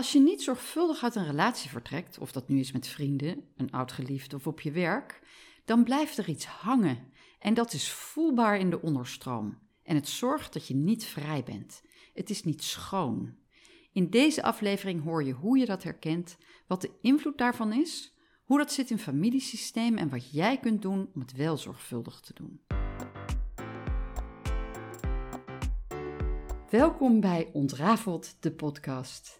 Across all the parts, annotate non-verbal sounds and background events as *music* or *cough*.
Als je niet zorgvuldig uit een relatie vertrekt, of dat nu is met vrienden, een oud-geliefde of op je werk, dan blijft er iets hangen. En dat is voelbaar in de onderstroom. En het zorgt dat je niet vrij bent. Het is niet schoon. In deze aflevering hoor je hoe je dat herkent, wat de invloed daarvan is, hoe dat zit in familiesysteem en wat jij kunt doen om het wel zorgvuldig te doen. Welkom bij Ontrafeld, de podcast.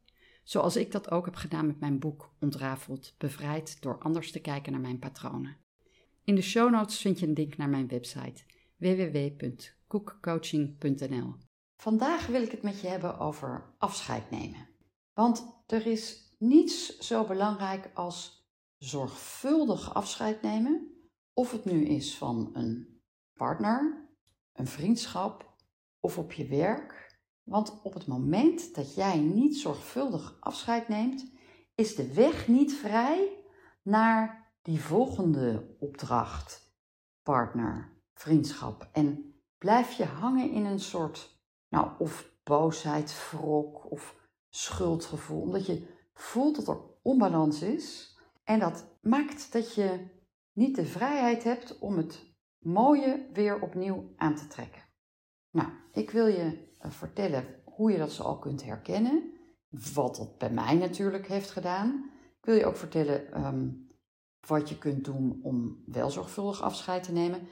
Zoals ik dat ook heb gedaan met mijn boek Ontrafeld, bevrijd door anders te kijken naar mijn patronen. In de show notes vind je een link naar mijn website www.koekcoaching.nl. Vandaag wil ik het met je hebben over afscheid nemen. Want er is niets zo belangrijk als zorgvuldig afscheid nemen, of het nu is van een partner, een vriendschap of op je werk want op het moment dat jij niet zorgvuldig afscheid neemt, is de weg niet vrij naar die volgende opdracht, partner, vriendschap. En blijf je hangen in een soort, nou, of boosheid, wrok of schuldgevoel, omdat je voelt dat er onbalans is. En dat maakt dat je niet de vrijheid hebt om het mooie weer opnieuw aan te trekken. Nou, ik wil je vertellen hoe je dat zo al kunt herkennen. Wat dat bij mij natuurlijk heeft gedaan. Ik wil je ook vertellen ehm, wat je kunt doen om wel zorgvuldig afscheid te nemen.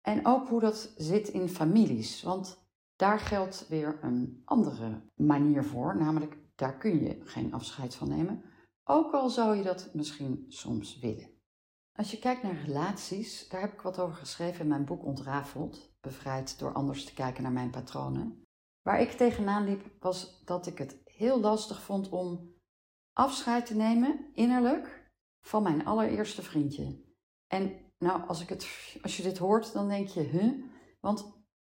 En ook hoe dat zit in families. Want daar geldt weer een andere manier voor. Namelijk, daar kun je geen afscheid van nemen. Ook al zou je dat misschien soms willen. Als je kijkt naar relaties, daar heb ik wat over geschreven in mijn boek Ontrafeld. Bevrijd door anders te kijken naar mijn patronen. Waar ik tegenaan liep, was dat ik het heel lastig vond om afscheid te nemen, innerlijk, van mijn allereerste vriendje. En nou, als, ik het, als je dit hoort, dan denk je, huh? Want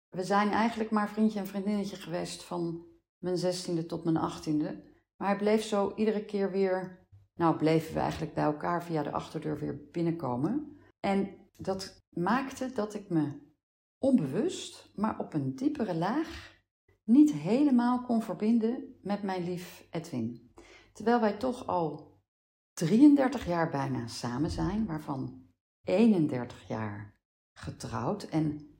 we zijn eigenlijk maar vriendje en vriendinnetje geweest van mijn zestiende tot mijn achttiende. Maar hij bleef zo iedere keer weer, nou bleven we eigenlijk bij elkaar via de achterdeur weer binnenkomen. En dat maakte dat ik me onbewust, maar op een diepere laag niet helemaal kon verbinden met mijn lief Edwin. Terwijl wij toch al 33 jaar bijna samen zijn, waarvan 31 jaar getrouwd. En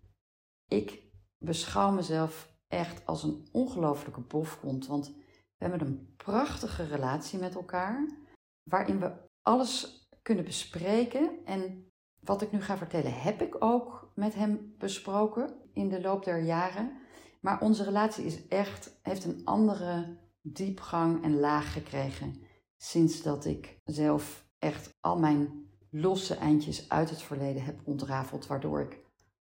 ik beschouw mezelf echt als een ongelofelijke bofkont, want we hebben een prachtige relatie met elkaar, waarin we alles kunnen bespreken. En wat ik nu ga vertellen, heb ik ook met hem besproken in de loop der jaren. Maar onze relatie is echt, heeft een andere diepgang en laag gekregen sinds dat ik zelf echt al mijn losse eindjes uit het verleden heb ontrafeld, waardoor ik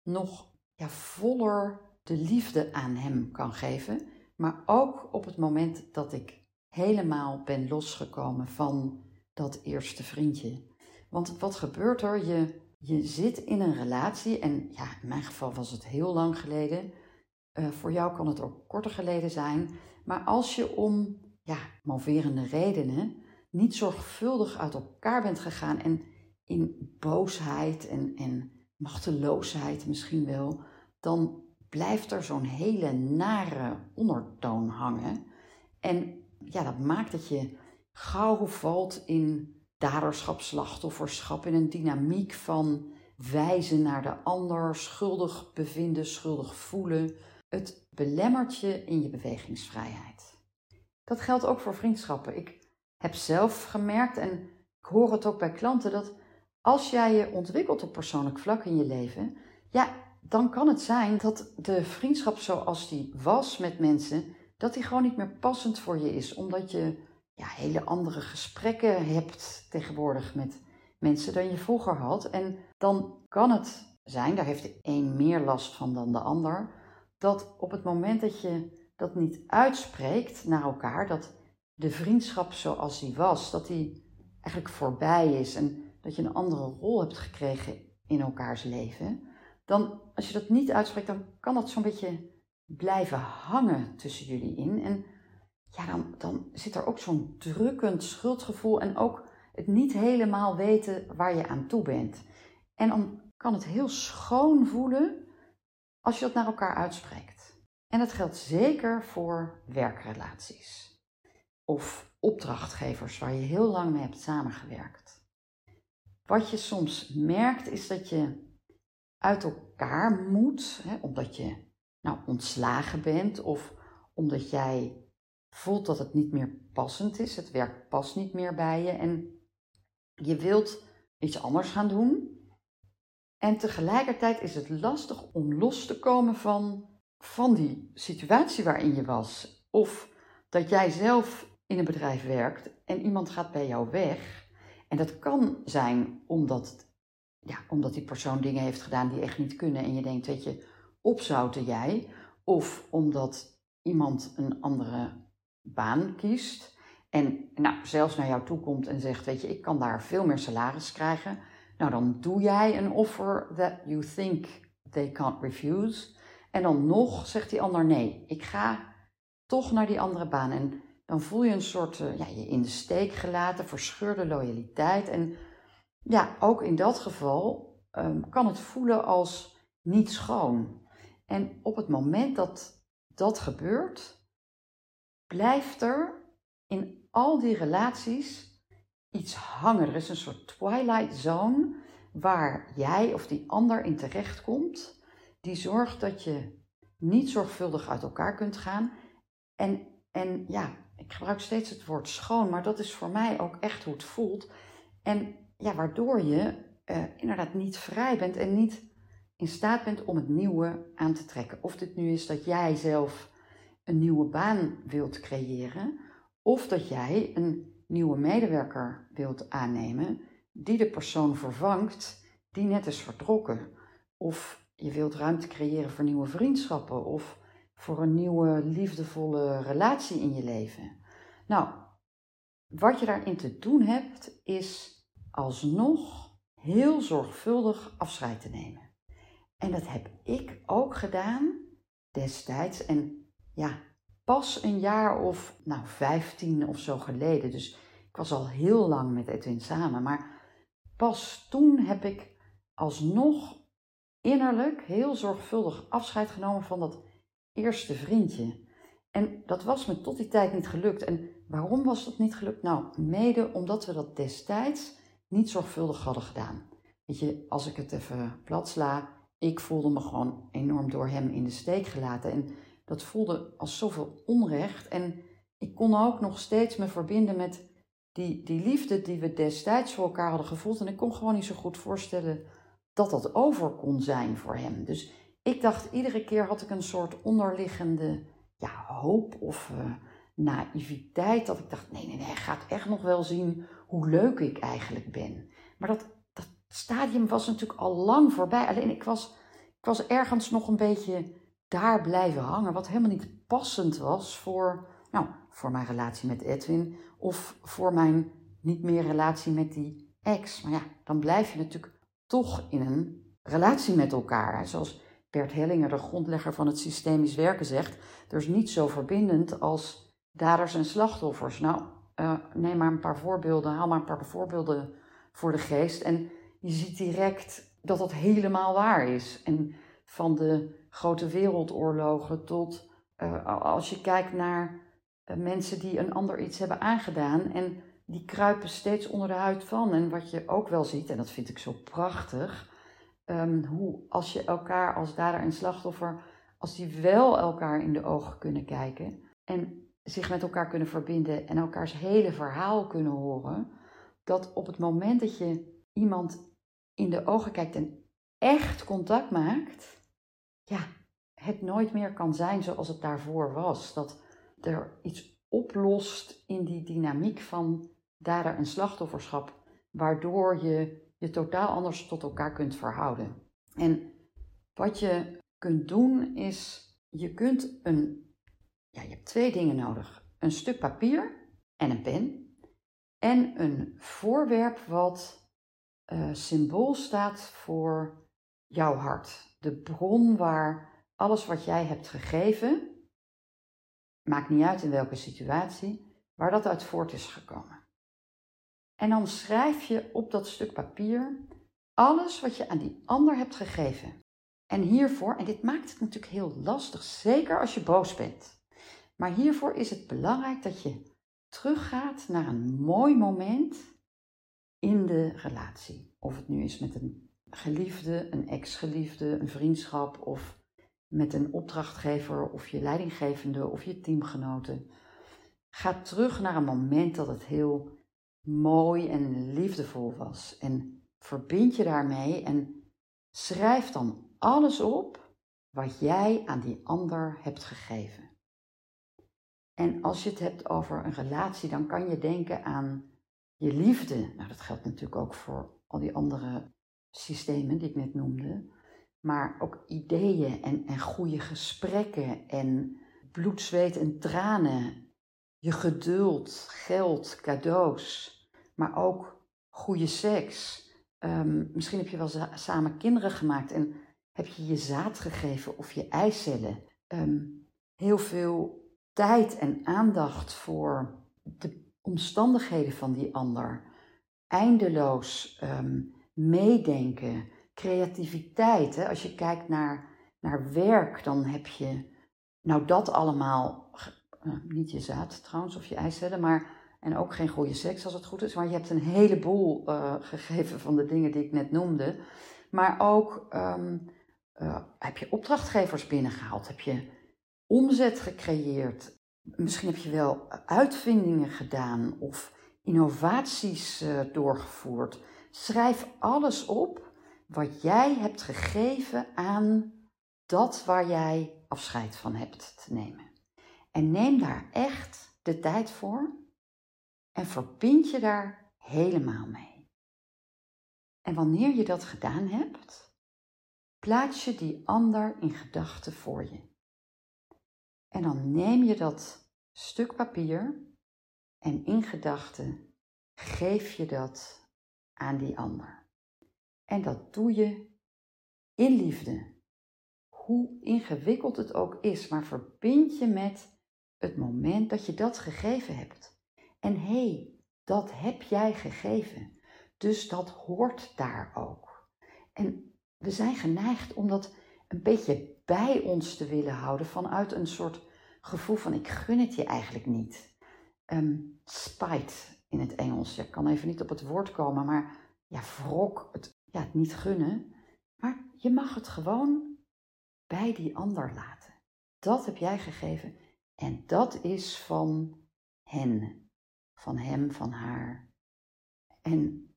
nog ja, voller de liefde aan hem kan geven. Maar ook op het moment dat ik helemaal ben losgekomen van dat eerste vriendje. Want wat gebeurt er? Je, je zit in een relatie, en ja, in mijn geval was het heel lang geleden. Uh, voor jou kan het ook korter geleden zijn. Maar als je om ja, moverende redenen niet zorgvuldig uit elkaar bent gegaan en in boosheid en, en machteloosheid misschien wel, dan blijft er zo'n hele nare ondertoon hangen. En ja, dat maakt dat je gauw valt in daderschap, slachtofferschap, in een dynamiek van wijzen naar de ander, schuldig bevinden, schuldig voelen. Het belemmert je in je bewegingsvrijheid. Dat geldt ook voor vriendschappen. Ik heb zelf gemerkt en ik hoor het ook bij klanten dat als jij je ontwikkelt op persoonlijk vlak in je leven, ja, dan kan het zijn dat de vriendschap zoals die was met mensen, dat die gewoon niet meer passend voor je is, omdat je ja, hele andere gesprekken hebt tegenwoordig met mensen dan je vroeger had. En dan kan het zijn, daar heeft de een meer last van dan de ander, dat op het moment dat je dat niet uitspreekt naar elkaar, dat de vriendschap zoals die was, dat die eigenlijk voorbij is en dat je een andere rol hebt gekregen in elkaars leven, dan als je dat niet uitspreekt, dan kan dat zo'n beetje blijven hangen tussen jullie in. En ja, dan, dan zit er ook zo'n drukkend schuldgevoel en ook het niet helemaal weten waar je aan toe bent. En dan kan het heel schoon voelen als je dat naar elkaar uitspreekt. En dat geldt zeker voor werkrelaties of opdrachtgevers waar je heel lang mee hebt samengewerkt. Wat je soms merkt is dat je uit elkaar moet, hè, omdat je nou, ontslagen bent of omdat jij voelt dat het niet meer passend is, het werk past niet meer bij je en je wilt iets anders gaan doen. En tegelijkertijd is het lastig om los te komen van, van die situatie waarin je was. Of dat jij zelf in een bedrijf werkt en iemand gaat bij jou weg. En dat kan zijn omdat, ja, omdat die persoon dingen heeft gedaan die echt niet kunnen. En je denkt, weet je, opzouten jij. Of omdat iemand een andere baan kiest. En nou, zelfs naar jou toe komt en zegt, weet je, ik kan daar veel meer salaris krijgen. Nou, dan doe jij een offer that you think they can't refuse. En dan nog zegt die ander, nee, ik ga toch naar die andere baan. En dan voel je een soort, uh, ja, je in de steek gelaten, verscheurde loyaliteit. En ja, ook in dat geval um, kan het voelen als niet schoon. En op het moment dat dat gebeurt, blijft er in al die relaties iets hangen. Er is een soort twilight zone waar jij of die ander in terecht komt, die zorgt dat je niet zorgvuldig uit elkaar kunt gaan. En, en ja, ik gebruik steeds het woord schoon, maar dat is voor mij ook echt hoe het voelt. En ja, waardoor je uh, inderdaad niet vrij bent en niet in staat bent om het nieuwe aan te trekken. Of dit nu is dat jij zelf een nieuwe baan wilt creëren, of dat jij een nieuwe medewerker wilt aannemen die de persoon vervangt die net is vertrokken. Of je wilt ruimte creëren voor nieuwe vriendschappen of voor een nieuwe liefdevolle relatie in je leven. Nou, wat je daarin te doen hebt, is alsnog heel zorgvuldig afscheid te nemen. En dat heb ik ook gedaan destijds. En ja, pas een jaar of nou, 15 of zo geleden. Dus ik was al heel lang met Edwin samen. Maar pas toen heb ik alsnog innerlijk heel zorgvuldig afscheid genomen van dat eerste vriendje. En dat was me tot die tijd niet gelukt. En waarom was dat niet gelukt? Nou, mede omdat we dat destijds niet zorgvuldig hadden gedaan. Weet je, als ik het even plat sla, ik voelde me gewoon enorm door hem in de steek gelaten. En dat voelde als zoveel onrecht. En ik kon ook nog steeds me verbinden met die, die liefde die we destijds voor elkaar hadden gevoeld. En ik kon gewoon niet zo goed voorstellen dat dat over kon zijn voor hem. Dus ik dacht, iedere keer had ik een soort onderliggende ja, hoop of uh, naïviteit. Dat ik dacht, nee, nee, nee, hij gaat echt nog wel zien hoe leuk ik eigenlijk ben. Maar dat, dat stadium was natuurlijk al lang voorbij. Alleen ik was, ik was ergens nog een beetje daar blijven hangen. Wat helemaal niet passend was voor, nou, voor mijn relatie met Edwin. Of voor mijn niet meer relatie met die ex. Maar ja, dan blijf je natuurlijk toch in een relatie met elkaar. Zoals Bert Hellinger, de grondlegger van het systemisch werken, zegt: er is niet zo verbindend als daders en slachtoffers. Nou, uh, neem maar een paar voorbeelden, haal maar een paar voorbeelden voor de geest. En je ziet direct dat dat helemaal waar is. En van de grote wereldoorlogen tot uh, als je kijkt naar mensen die een ander iets hebben aangedaan en die kruipen steeds onder de huid van. En wat je ook wel ziet, en dat vind ik zo prachtig, um, hoe als je elkaar als dader en slachtoffer, als die wel elkaar in de ogen kunnen kijken en zich met elkaar kunnen verbinden en elkaars hele verhaal kunnen horen, dat op het moment dat je iemand in de ogen kijkt en echt contact maakt, ja, het nooit meer kan zijn zoals het daarvoor was. Dat er iets oplost in die dynamiek van dader en slachtofferschap, waardoor je je totaal anders tot elkaar kunt verhouden. En wat je kunt doen is, je kunt een, ja, je hebt twee dingen nodig. Een stuk papier en een pen. En een voorwerp wat uh, symbool staat voor jouw hart. De bron waar alles wat jij hebt gegeven, maakt niet uit in welke situatie, waar dat uit voort is gekomen. En dan schrijf je op dat stuk papier alles wat je aan die ander hebt gegeven. En hiervoor, en dit maakt het natuurlijk heel lastig, zeker als je boos bent. Maar hiervoor is het belangrijk dat je teruggaat naar een mooi moment in de relatie. Of het nu is met een geliefde, een ex-geliefde, een vriendschap of met een opdrachtgever of je leidinggevende of je teamgenoten. Ga terug naar een moment dat het heel mooi en liefdevol was. En verbind je daarmee en schrijf dan alles op wat jij aan die ander hebt gegeven. En als je het hebt over een relatie, dan kan je denken aan je liefde. Nou, dat geldt natuurlijk ook voor al die andere systemen die ik net noemde. Maar ook ideeën en, en goede gesprekken en bloed, zweet en tranen. Je geduld, geld, cadeaus. Maar ook goede seks. Ehm, misschien heb je wel samen kinderen gemaakt en heb je je zaad gegeven of je eicellen. Ehm, heel veel tijd en aandacht voor de omstandigheden van die ander. Eindeloos ehm, meedenken, creativiteit. Hè? Als je kijkt naar, naar werk, dan heb je nou dat allemaal, uh, niet je zaad trouwens of je eicellen, maar en ook geen goede seks als het goed is. Maar je hebt een heleboel uh, gegeven van de dingen die ik net noemde. Maar ook ehm, eh, heb je opdrachtgevers binnengehaald? Heb je omzet gecreëerd? Misschien heb je wel uitvindingen gedaan of innovaties doorgevoerd. Schrijf alles op wat jij hebt gegeven aan dat waar jij afscheid van hebt te nemen. En neem daar echt de tijd voor en verbind je daar helemaal mee. En wanneer je dat gedaan hebt, plaats je die ander in gedachten voor je. En dan neem je dat stuk papier en in gedachten geef je dat aan die ander. En dat doe je in liefde. Hoe ingewikkeld het ook is, maar verbind je met het moment dat je dat gegeven hebt. En hé, hey, dat heb jij gegeven. Dus dat hoort daar ook. En we zijn geneigd om dat een beetje bij ons te willen houden vanuit een soort gevoel van ik gun het je eigenlijk niet. Um, spite in het Engels. Ik kan even niet op het woord komen, maar ja, wrok, het, ja, het niet gunnen. Maar je mag het gewoon bij die ander laten. Dat heb jij gegeven en dat is van hen van hem, van haar. En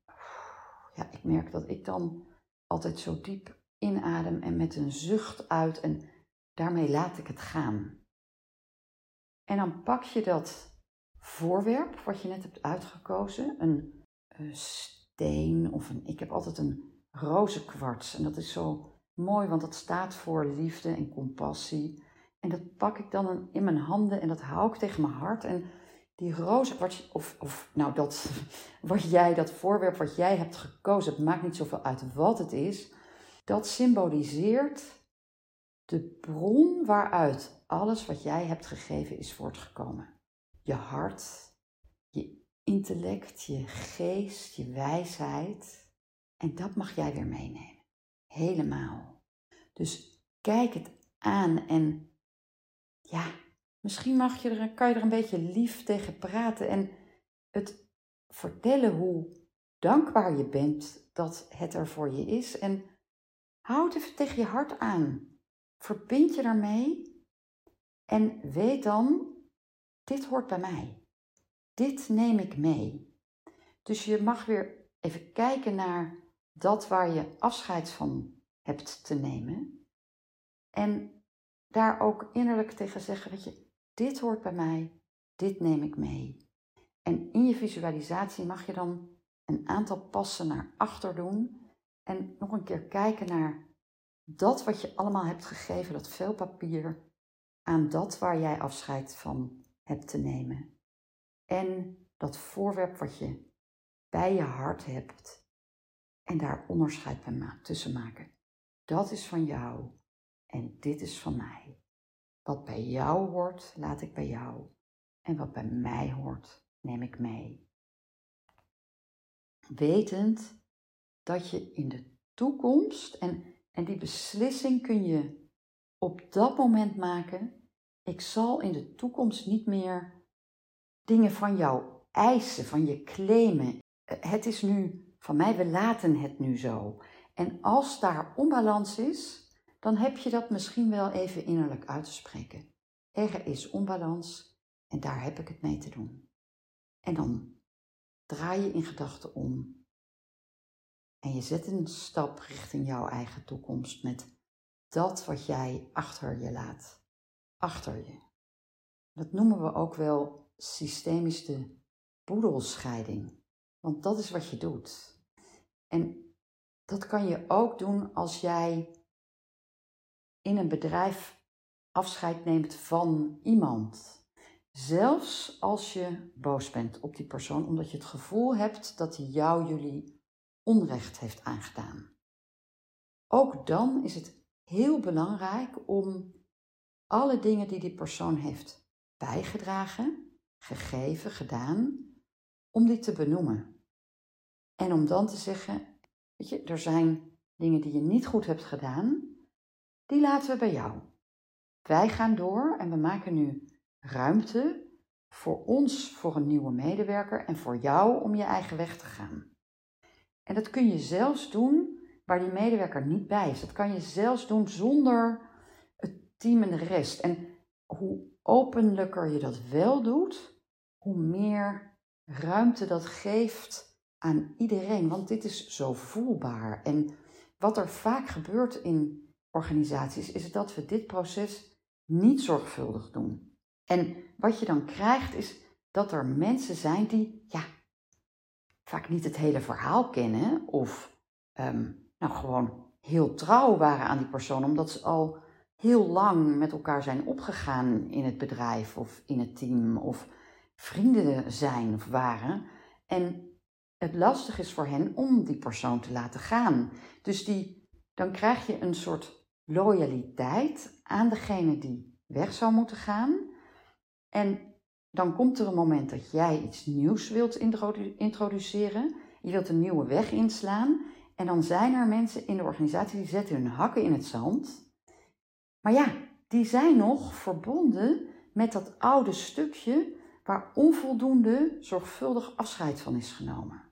ja, ik merk dat ik dan altijd zo diep inadem en met een zucht uit en daarmee laat ik het gaan. En dan pak je dat voorwerp wat je net hebt uitgekozen, een, een steen of een, ik heb altijd een rozenkwarts en dat is zo mooi, want dat staat voor liefde en compassie. En dat pak ik dan in mijn handen en dat hou ik tegen mijn hart en die roze, wat, of, of nou dat, *laughs* wat jij, dat voorwerp wat jij hebt gekozen, het maakt niet zoveel uit wat het is, dat symboliseert de bron waaruit alles wat jij hebt gegeven is voortgekomen. Je hart, intellect, je geest, je wijsheid. En dat mag jij weer meenemen. Helemaal. Dus kijk het aan en ja, Misschien mag je er, kan je er een beetje lief tegen praten en het vertellen hoe dankbaar je bent dat het er voor je is. En houd even tegen je hart aan. Verbind je daarmee en weet dan, dit hoort bij mij. Dit neem ik mee. Dus je mag weer even kijken naar dat waar je afscheid van hebt te nemen. En daar ook innerlijk tegen zeggen, dat je, dit hoort bij mij, dit neem ik mee. En in je visualisatie mag je dan een aantal passen naar achter doen en nog een keer kijken naar dat wat je allemaal hebt gegeven, dat veel papier, aan dat waar jij afscheid van hebt te nemen. En dat voorwerp wat je bij je hart hebt en daar onderscheid tussen maken. Dat is van jou en dit is van mij. Wat bij jou hoort, laat ik bij jou. En wat bij mij hoort, neem ik mee. Wetend dat je in de toekomst, en, en die beslissing kun je op dat moment maken, ik zal in de toekomst niet meer dingen van jou eisen, van je claimen. Het is nu van mij, we laten het nu zo. En als daar onbalans is, dan heb je dat misschien wel even innerlijk uit te spreken. Er is onbalans en daar heb ik het mee te doen. En dan draai je in gedachten om en je zet een stap richting jouw eigen toekomst met dat wat jij achter je laat. Achter je. Dat noemen we ook wel systemisch de boedelscheiding. Want dat is wat je doet. En dat kan je ook doen als jij in een bedrijf afscheid neemt van iemand. Zelfs als je boos bent op die persoon, omdat je het gevoel hebt dat hij jou jullie onrecht heeft aangedaan. Ook dan is het heel belangrijk om alle dingen die die persoon heeft bijgedragen, gegeven, gedaan, om die te benoemen. En om dan te zeggen, weet je, er zijn dingen die je niet goed hebt gedaan, die laten we bij jou. Wij gaan door en we maken nu ruimte voor ons, voor een nieuwe medewerker en voor jou om je eigen weg te gaan. En dat kun je zelfs doen waar die medewerker niet bij is. Dat kan je zelfs doen zonder het team en de rest. En hoe openlijker je dat wel doet, hoe meer ruimte dat geeft aan iedereen. Want dit is zo voelbaar. En wat er vaak gebeurt in organisaties, is dat we dit proces niet zorgvuldig doen. En wat je dan krijgt, is dat er mensen zijn die, ja, vaak niet het hele verhaal kennen of ehm, nou gewoon heel trouw waren aan die persoon, omdat ze al heel lang met elkaar zijn opgegaan in het bedrijf of in het team of vrienden zijn of waren. En het lastig is voor hen om die persoon te laten gaan. Dus die, dan krijg je een soort loyaliteit aan degene die weg zou moeten gaan. En dan komt er een moment dat jij iets nieuws wilt introduceren. Je wilt een nieuwe weg inslaan. En dan zijn er mensen in de organisatie die zetten hun hakken in het zand. Maar ja, die zijn nog verbonden met dat oude stukje waar onvoldoende zorgvuldig afscheid van is genomen.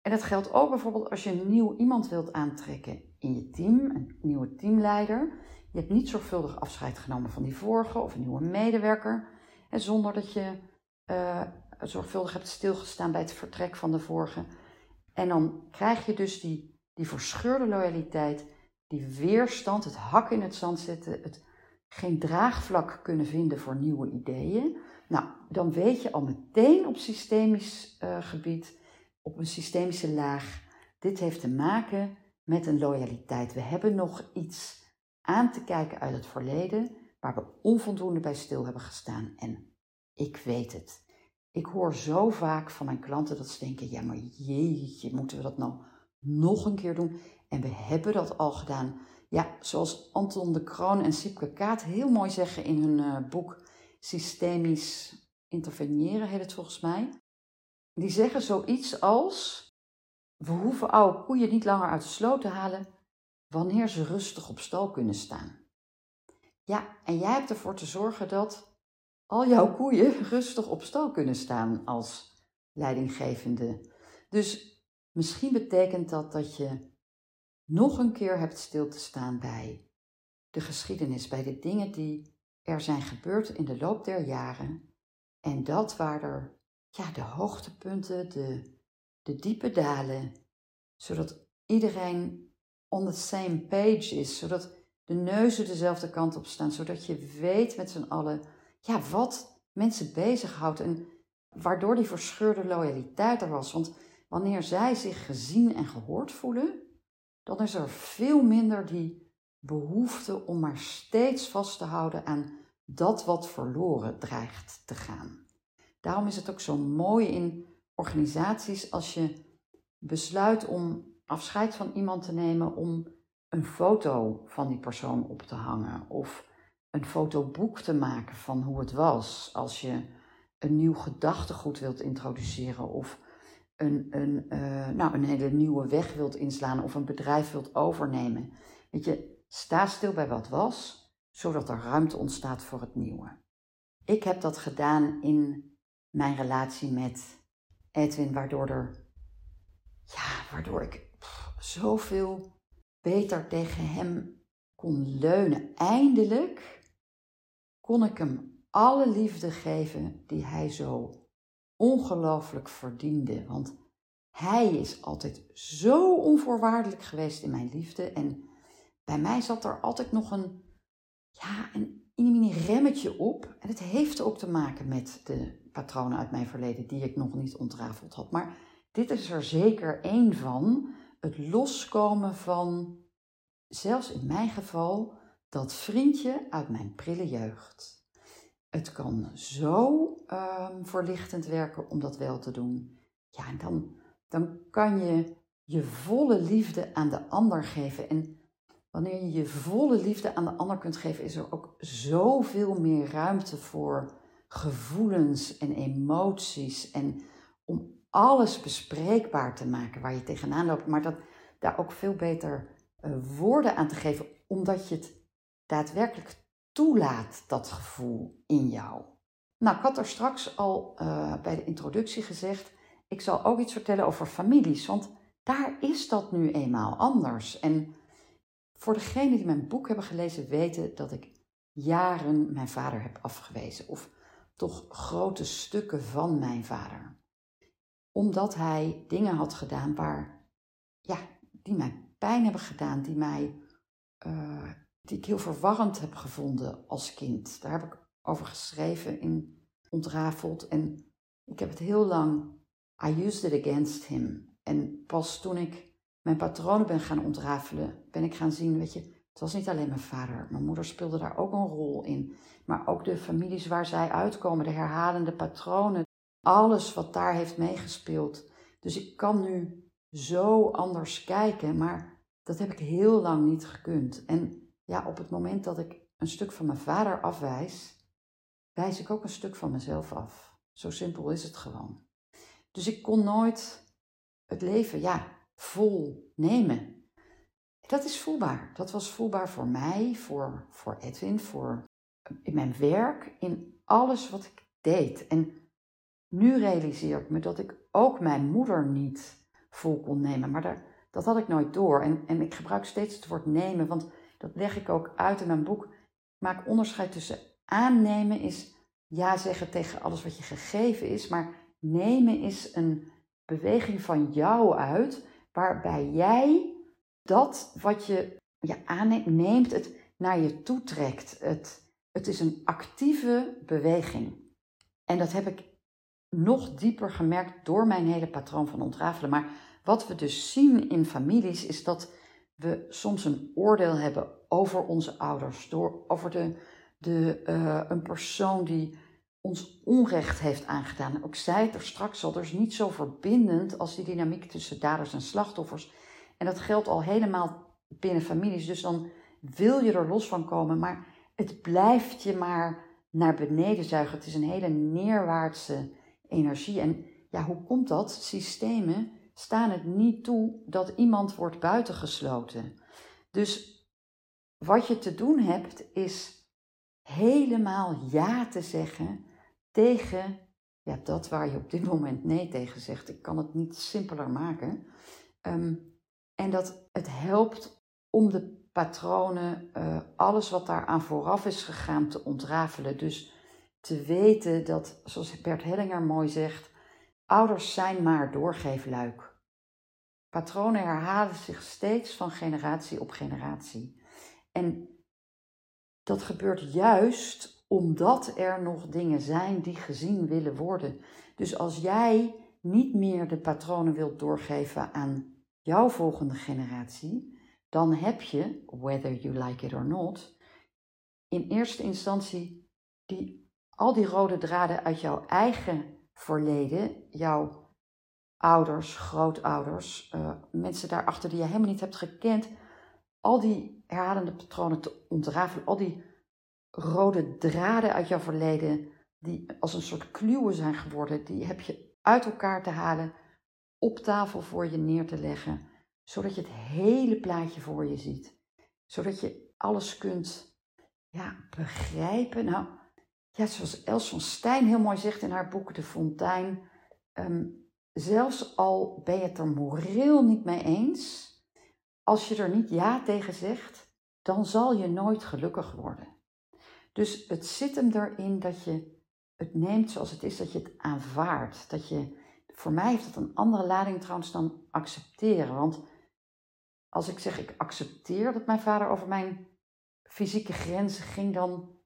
En dat geldt ook bijvoorbeeld als je een nieuw iemand wilt aantrekken in je team, een nieuwe teamleider. Je hebt niet zorgvuldig afscheid genomen van die vorige of een nieuwe medewerker. En zonder dat je uh, zorgvuldig hebt stilgestaan bij het vertrek van de vorige. En dan krijg je dus die, die verscheurde loyaliteit, die weerstand, het hak in het zand zetten, het geen draagvlak kunnen vinden voor nieuwe ideeën. Nou, dan weet je al meteen op systemisch uh, gebied, op een systemische laag, dit heeft te maken met een loyaliteit. We hebben nog iets aan te kijken uit het verleden waar we onvoldoende bij stil hebben gestaan. En ik weet het. Ik hoor zo vaak van mijn klanten dat ze denken: ja, maar jeetje, moeten we dat nou nog een keer doen? En we hebben dat al gedaan. Ja, zoals Anton de Kroon en Sipke Kaat heel mooi zeggen in hun uh, boek Systemisch Interveneren, heet het volgens mij. Die zeggen zoiets als: We hoeven oude koeien niet langer uit de sloot te halen wanneer ze rustig op stal kunnen staan. Ja, en jij hebt ervoor te zorgen dat al jouw koeien *laughs* rustig op stal kunnen staan als leidinggevende. Dus misschien betekent dat dat je nog een keer hebt stil te staan bij de geschiedenis, bij de dingen die er zijn gebeurd in de loop der jaren. En dat waar er ja, de hoogtepunten, de, de diepe dalen, zodat iedereen on the same page is, zodat de neuzen dezelfde kant op staan, zodat je weet met z'n allen ja, wat mensen bezighoudt en waardoor die verscheurde loyaliteit er was. Want wanneer zij zich gezien en gehoord voelen, dan is er veel minder die behoefte om maar steeds vast te houden aan dat wat verloren dreigt te gaan. Daarom is het ook zo mooi in organisaties als je besluit om afscheid van iemand te nemen om een foto van die persoon op te hangen of een fotoboek te maken van hoe het was als je een nieuw gedachtegoed wilt introduceren of een, een, uh, nou, een hele nieuwe weg wilt inslaan of een bedrijf wilt overnemen. Weet je, sta stil bij wat was, zodat er ruimte ontstaat voor het nieuwe. Ik heb dat gedaan in mijn relatie met Edwin, waardoor er, ja, waardoor ik zoveel beter tegen hem kon leunen. Eindelijk kon ik hem alle liefde geven die hij zo ongelooflijk verdiende. Want hij is altijd zo onvoorwaardelijk geweest in mijn liefde. En bij mij zat er altijd nog een, ja, een mini remmetje op. En het heeft ook te maken met de patronen uit mijn verleden die ik nog niet ontrafeld had. Maar dit is er zeker één van. Het loskomen van, zelfs in mijn geval, dat vriendje uit mijn prille jeugd. Het kan zo um, verlichtend werken om dat wel te doen. Ja, en dan, dan kan je je volle liefde aan de ander geven. En wanneer je je volle liefde aan de ander kunt geven, is er ook zoveel meer ruimte voor gevoelens en emoties. En om alles bespreekbaar te maken waar je tegenaan loopt. Maar dat, daar ook veel beter uh, woorden aan te geven, omdat je het daadwerkelijk toelaat, dat gevoel in jou. Nou, ik had er straks al uh, bij de introductie gezegd, ik zal ook iets vertellen over families, want daar is dat nu eenmaal anders. En voor degenen die mijn boek hebben gelezen, weten dat ik jaren mijn vader heb afgewezen, of toch grote stukken van mijn vader. Omdat hij dingen had gedaan waar, ja, die mij pijn hebben gedaan, die mij, uh, die ik heel verwarrend heb gevonden als kind. Daar heb ik over geschreven in Ontrafeld. En ik heb het heel lang, I used it against him. En pas toen ik mijn patronen ben gaan ontrafelen, ben ik gaan zien, weet je, het was niet alleen mijn vader. Mijn moeder speelde daar ook een rol in. Maar ook de families waar zij uitkomen, de herhalende patronen. Alles wat daar heeft meegespeeld. Dus ik kan nu zo anders kijken, maar dat heb ik heel lang niet gekund. En ja, op het moment dat ik een stuk van mijn vader afwijs, wijs ik ook een stuk van mezelf af. Zo simpel is het gewoon. Dus ik kon nooit het leven, ja, vol nemen. Dat is voelbaar. Dat was voelbaar voor mij, voor, voor Edwin, voor in mijn werk, in alles wat ik deed. En nu realiseer ik me dat ik ook mijn moeder niet vol kon nemen. Maar daar, dat had ik nooit door. En, en ik gebruik steeds het woord nemen, want dat leg ik ook uit in mijn boek. Ik maak onderscheid tussen aannemen is ja zeggen tegen alles wat je gegeven is, maar nemen is een beweging van jou uit, waarbij jij dat wat je, je aanneemt, neemt, het naar je toe trekt. Het, het is een actieve beweging. En dat heb ik nog dieper gemerkt door mijn hele patroon van ontrafelen. Maar wat we dus zien in families is dat we soms een oordeel hebben over onze ouders, door, over de, de, uh, een persoon die ons onrecht heeft aangedaan. Ook zei het er straks al, is niet zo verbindend als die dynamiek tussen daders en slachtoffers. En dat geldt al helemaal binnen families. Dus dan wil je er los van komen, maar het blijft je maar naar beneden zuigen. Het is een hele neerwaartse energie. En ja, hoe komt dat? Systemen staan het niet toe dat iemand wordt buitengesloten. Dus wat je te doen hebt, is helemaal ja te zeggen tegen ja, dat waar je op dit moment nee tegen zegt. Ik kan het niet simpeler maken. Ehm, en dat het helpt om de patronen, uh, alles wat daar aan vooraf is gegaan, te ontrafelen. Dus te weten dat, zoals Bert Hellinger mooi zegt, ouders zijn maar doorgeefluik. Patronen herhalen zich steeds van generatie op generatie. En dat gebeurt juist omdat er nog dingen zijn die gezien willen worden. Dus als jij niet meer de patronen wilt doorgeven aan jouw volgende generatie, dan heb je, whether you like it or not, in eerste instantie die, al die rode draden uit jouw eigen verleden, jouw ouders, grootouders, uh, mensen daarachter die je helemaal niet hebt gekend, al die herhalende patronen te ontrafelen, al die rode draden uit jouw verleden, die als een soort kluwen zijn geworden, die heb je uit elkaar te halen, op tafel voor je neer te leggen, zodat je het hele plaatje voor je ziet. Zodat je alles kunt ja, begrijpen. Nou, ja, zoals Els van Stijn heel mooi zegt in haar boek De Fontein, ehm, zelfs al ben je het er moreel niet mee eens, als je er niet ja tegen zegt, dan zal je nooit gelukkig worden. Dus het zit hem erin dat je het neemt zoals het is, dat je het aanvaardt. Dat je, voor mij heeft dat een andere lading trouwens dan accepteren. Want als ik zeg ik accepteer dat mijn vader over mijn fysieke grenzen ging, dan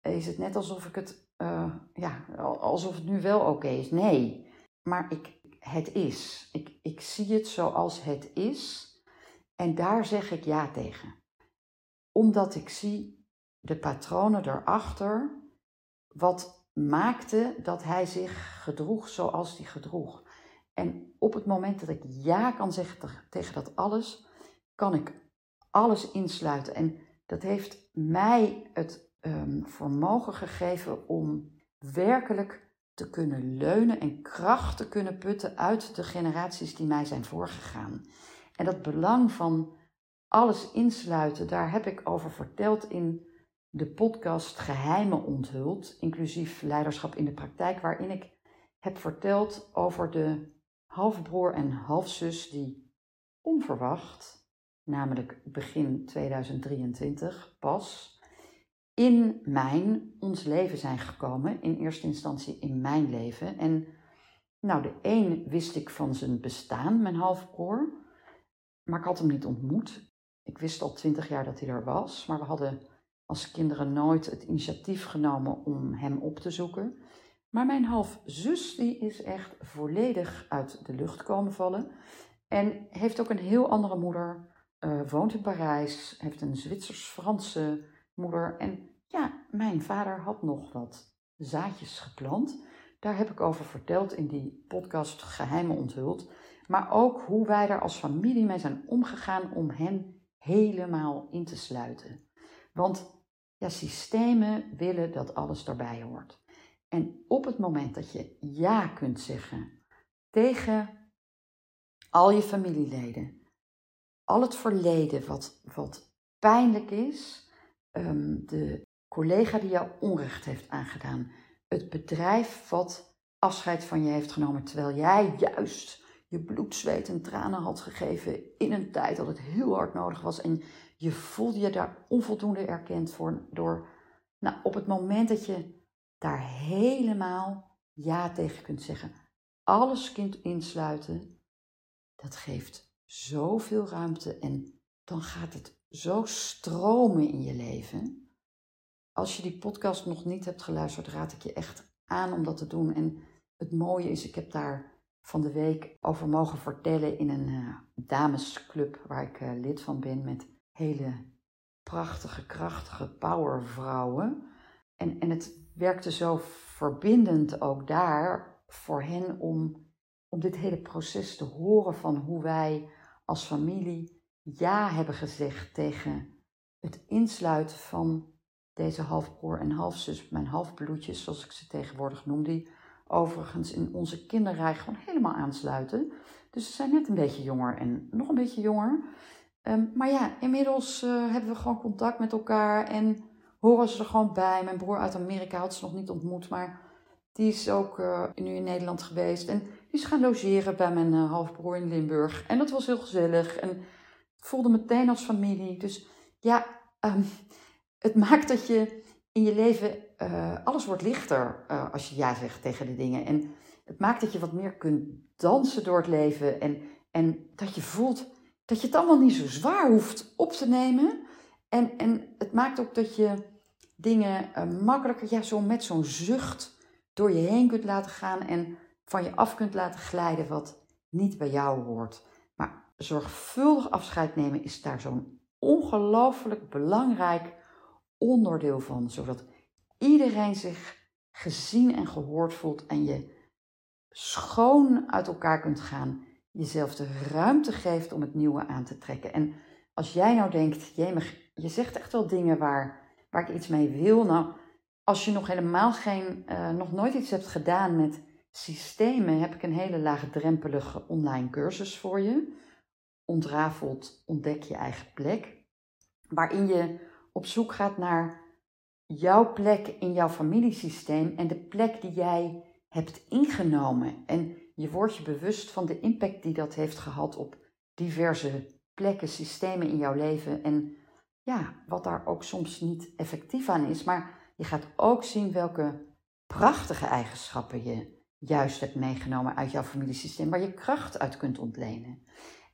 is het net alsof ik het, uh, ja, alsof het nu wel oké is. Nee, maar ik, het is. Ik, ik zie het zoals het is en daar zeg ik ja tegen. Omdat ik zie de patronen erachter, wat maakte dat hij zich gedroeg zoals hij gedroeg. En op het moment dat ik ja kan zeggen tegen dat alles, kan ik alles insluiten. En dat heeft mij het um, vermogen gegeven om werkelijk te kunnen leunen en kracht te kunnen putten uit de generaties die mij zijn voorgegaan. En dat belang van alles insluiten, daar heb ik over verteld in de podcast Geheimen onthuld, inclusief leiderschap in de praktijk, waarin ik heb verteld over de halfbroer en halfzus die onverwacht, namelijk begin 2023 pas, in mijn, ons leven zijn gekomen. In eerste instantie in mijn leven. En nou, de een wist ik van zijn bestaan, mijn halfbroer. Maar ik had hem niet ontmoet. Ik wist al twintig jaar dat hij er was. Maar we hadden als kinderen nooit het initiatief genomen om hem op te zoeken. Maar mijn halfzus die is echt volledig uit de lucht komen vallen. En heeft ook een heel andere moeder. Uh, woont in Parijs. Heeft een Zwitsers-Franse moeder. En ja, mijn vader had nog wat zaadjes geplant. Daar heb ik over verteld in die podcast Geheimen onthuld. Maar ook hoe wij er als familie mee zijn omgegaan om hen helemaal in te sluiten. Want ja, systemen willen dat alles daarbij hoort. En op het moment dat je ja kunt zeggen tegen al je familieleden, al het verleden wat, wat pijnlijk is, ehm, de collega die jou onrecht heeft aangedaan, het bedrijf wat afscheid van je heeft genomen terwijl jij juist je bloed, zweet en tranen had gegeven in een tijd dat het heel hard nodig was en je voelde je daar onvoldoende erkend voor door. Nou, op het moment dat je daar helemaal ja tegen kunt zeggen, alles kunt insluiten, dat geeft zoveel ruimte en dan gaat het zo stromen in je leven. Als je die podcast nog niet hebt geluisterd, raad ik je echt aan om dat te doen. En het mooie is, ik heb daar van de week over mogen vertellen in een uh, damesclub waar ik uh, lid van ben met hele prachtige, krachtige powervrouwen. En, en het werkte zo verbindend ook daar voor hen om, om dit hele proces te horen van hoe wij als familie ja hebben gezegd tegen het insluiten van deze halfbroer en halfzus, mijn halfbloedjes zoals ik ze tegenwoordig noem, die overigens in onze kinderrij gewoon helemaal aansluiten. Dus ze zijn net een beetje jonger en nog een beetje jonger. Ehm, maar ja, inmiddels uh, hebben we gewoon contact met elkaar en horen ze er gewoon bij. Mijn broer uit Amerika had ze nog niet ontmoet, maar die is ook uh, nu in Nederland geweest. En die is gaan logeren bij mijn uh, halfbroer in Limburg. En dat was heel gezellig en voelde meteen als familie. Dus ja, um, het maakt dat je in je leven, uh, alles wordt lichter uh, als je ja zegt tegen de dingen. En het maakt dat je wat meer kunt dansen door het leven. En, en dat je voelt dat je het allemaal niet zo zwaar hoeft op te nemen. En, en het maakt ook dat je dingen uh, makkelijker, ja, zo met zo'n zucht door je heen kunt laten gaan. En van je af kunt laten glijden wat niet bij jou hoort. Maar zorgvuldig afscheid nemen is daar zo'n ongelooflijk belangrijk onderdeel van, zodat iedereen zich gezien en gehoord voelt en je schoon uit elkaar kunt gaan. Jezelf de ruimte geeft om het nieuwe aan te trekken. En als jij nou denkt, jemig, je zegt echt wel dingen waar, waar ik iets mee wil. Nou, als je nog helemaal geen, uh, nog nooit iets hebt gedaan met systemen, heb ik een hele laagdrempelige online cursus voor je. Ontrafeld ontdek je eigen plek. Waarin je op zoek gaat naar jouw plek in jouw familiesysteem en de plek die jij hebt ingenomen. En je wordt je bewust van de impact die dat heeft gehad op diverse plekken, systemen in jouw leven. En ja, wat daar ook soms niet effectief aan is. Maar je gaat ook zien welke prachtige eigenschappen je juist hebt meegenomen uit jouw familiesysteem, waar je kracht uit kunt ontlenen.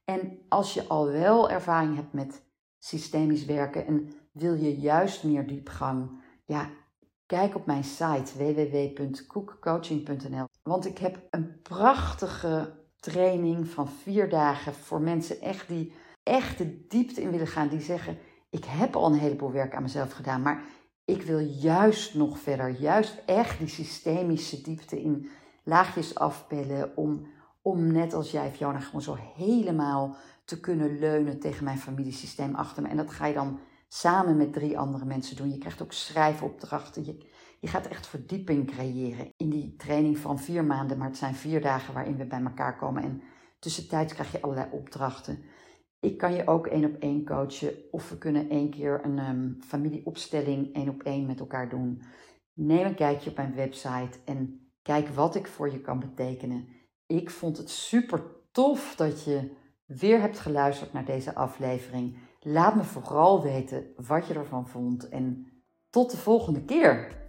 En als je al wel ervaring hebt met systemisch werken en wil je juist meer diepgang, ja, kijk op mijn site www.koekcoaching.nl. Want ik heb een prachtige training van vier dagen voor mensen echt die echt de diepte in willen gaan. Die zeggen, ik heb al een heleboel werk aan mezelf gedaan, maar ik wil juist nog verder. Juist echt die systemische diepte in laagjes afpellen. Om, om net als jij, Fiona, gewoon zo helemaal te kunnen leunen tegen mijn familiesysteem achter me. En dat ga je dan samen met drie andere mensen doen. Je krijgt ook schrijfopdrachten. Je, je gaat echt verdieping creëren in die training van vier maanden. Maar het zijn vier dagen waarin we bij elkaar komen. En tussentijds krijg je allerlei opdrachten. Ik kan je ook één op één coachen. Of we kunnen één keer een um, familieopstelling één op één met elkaar doen. Neem een kijkje op mijn website en kijk wat ik voor je kan betekenen. Ik vond het super tof dat je weer hebt geluisterd naar deze aflevering. Laat me vooral weten wat je ervan vond en tot de volgende keer.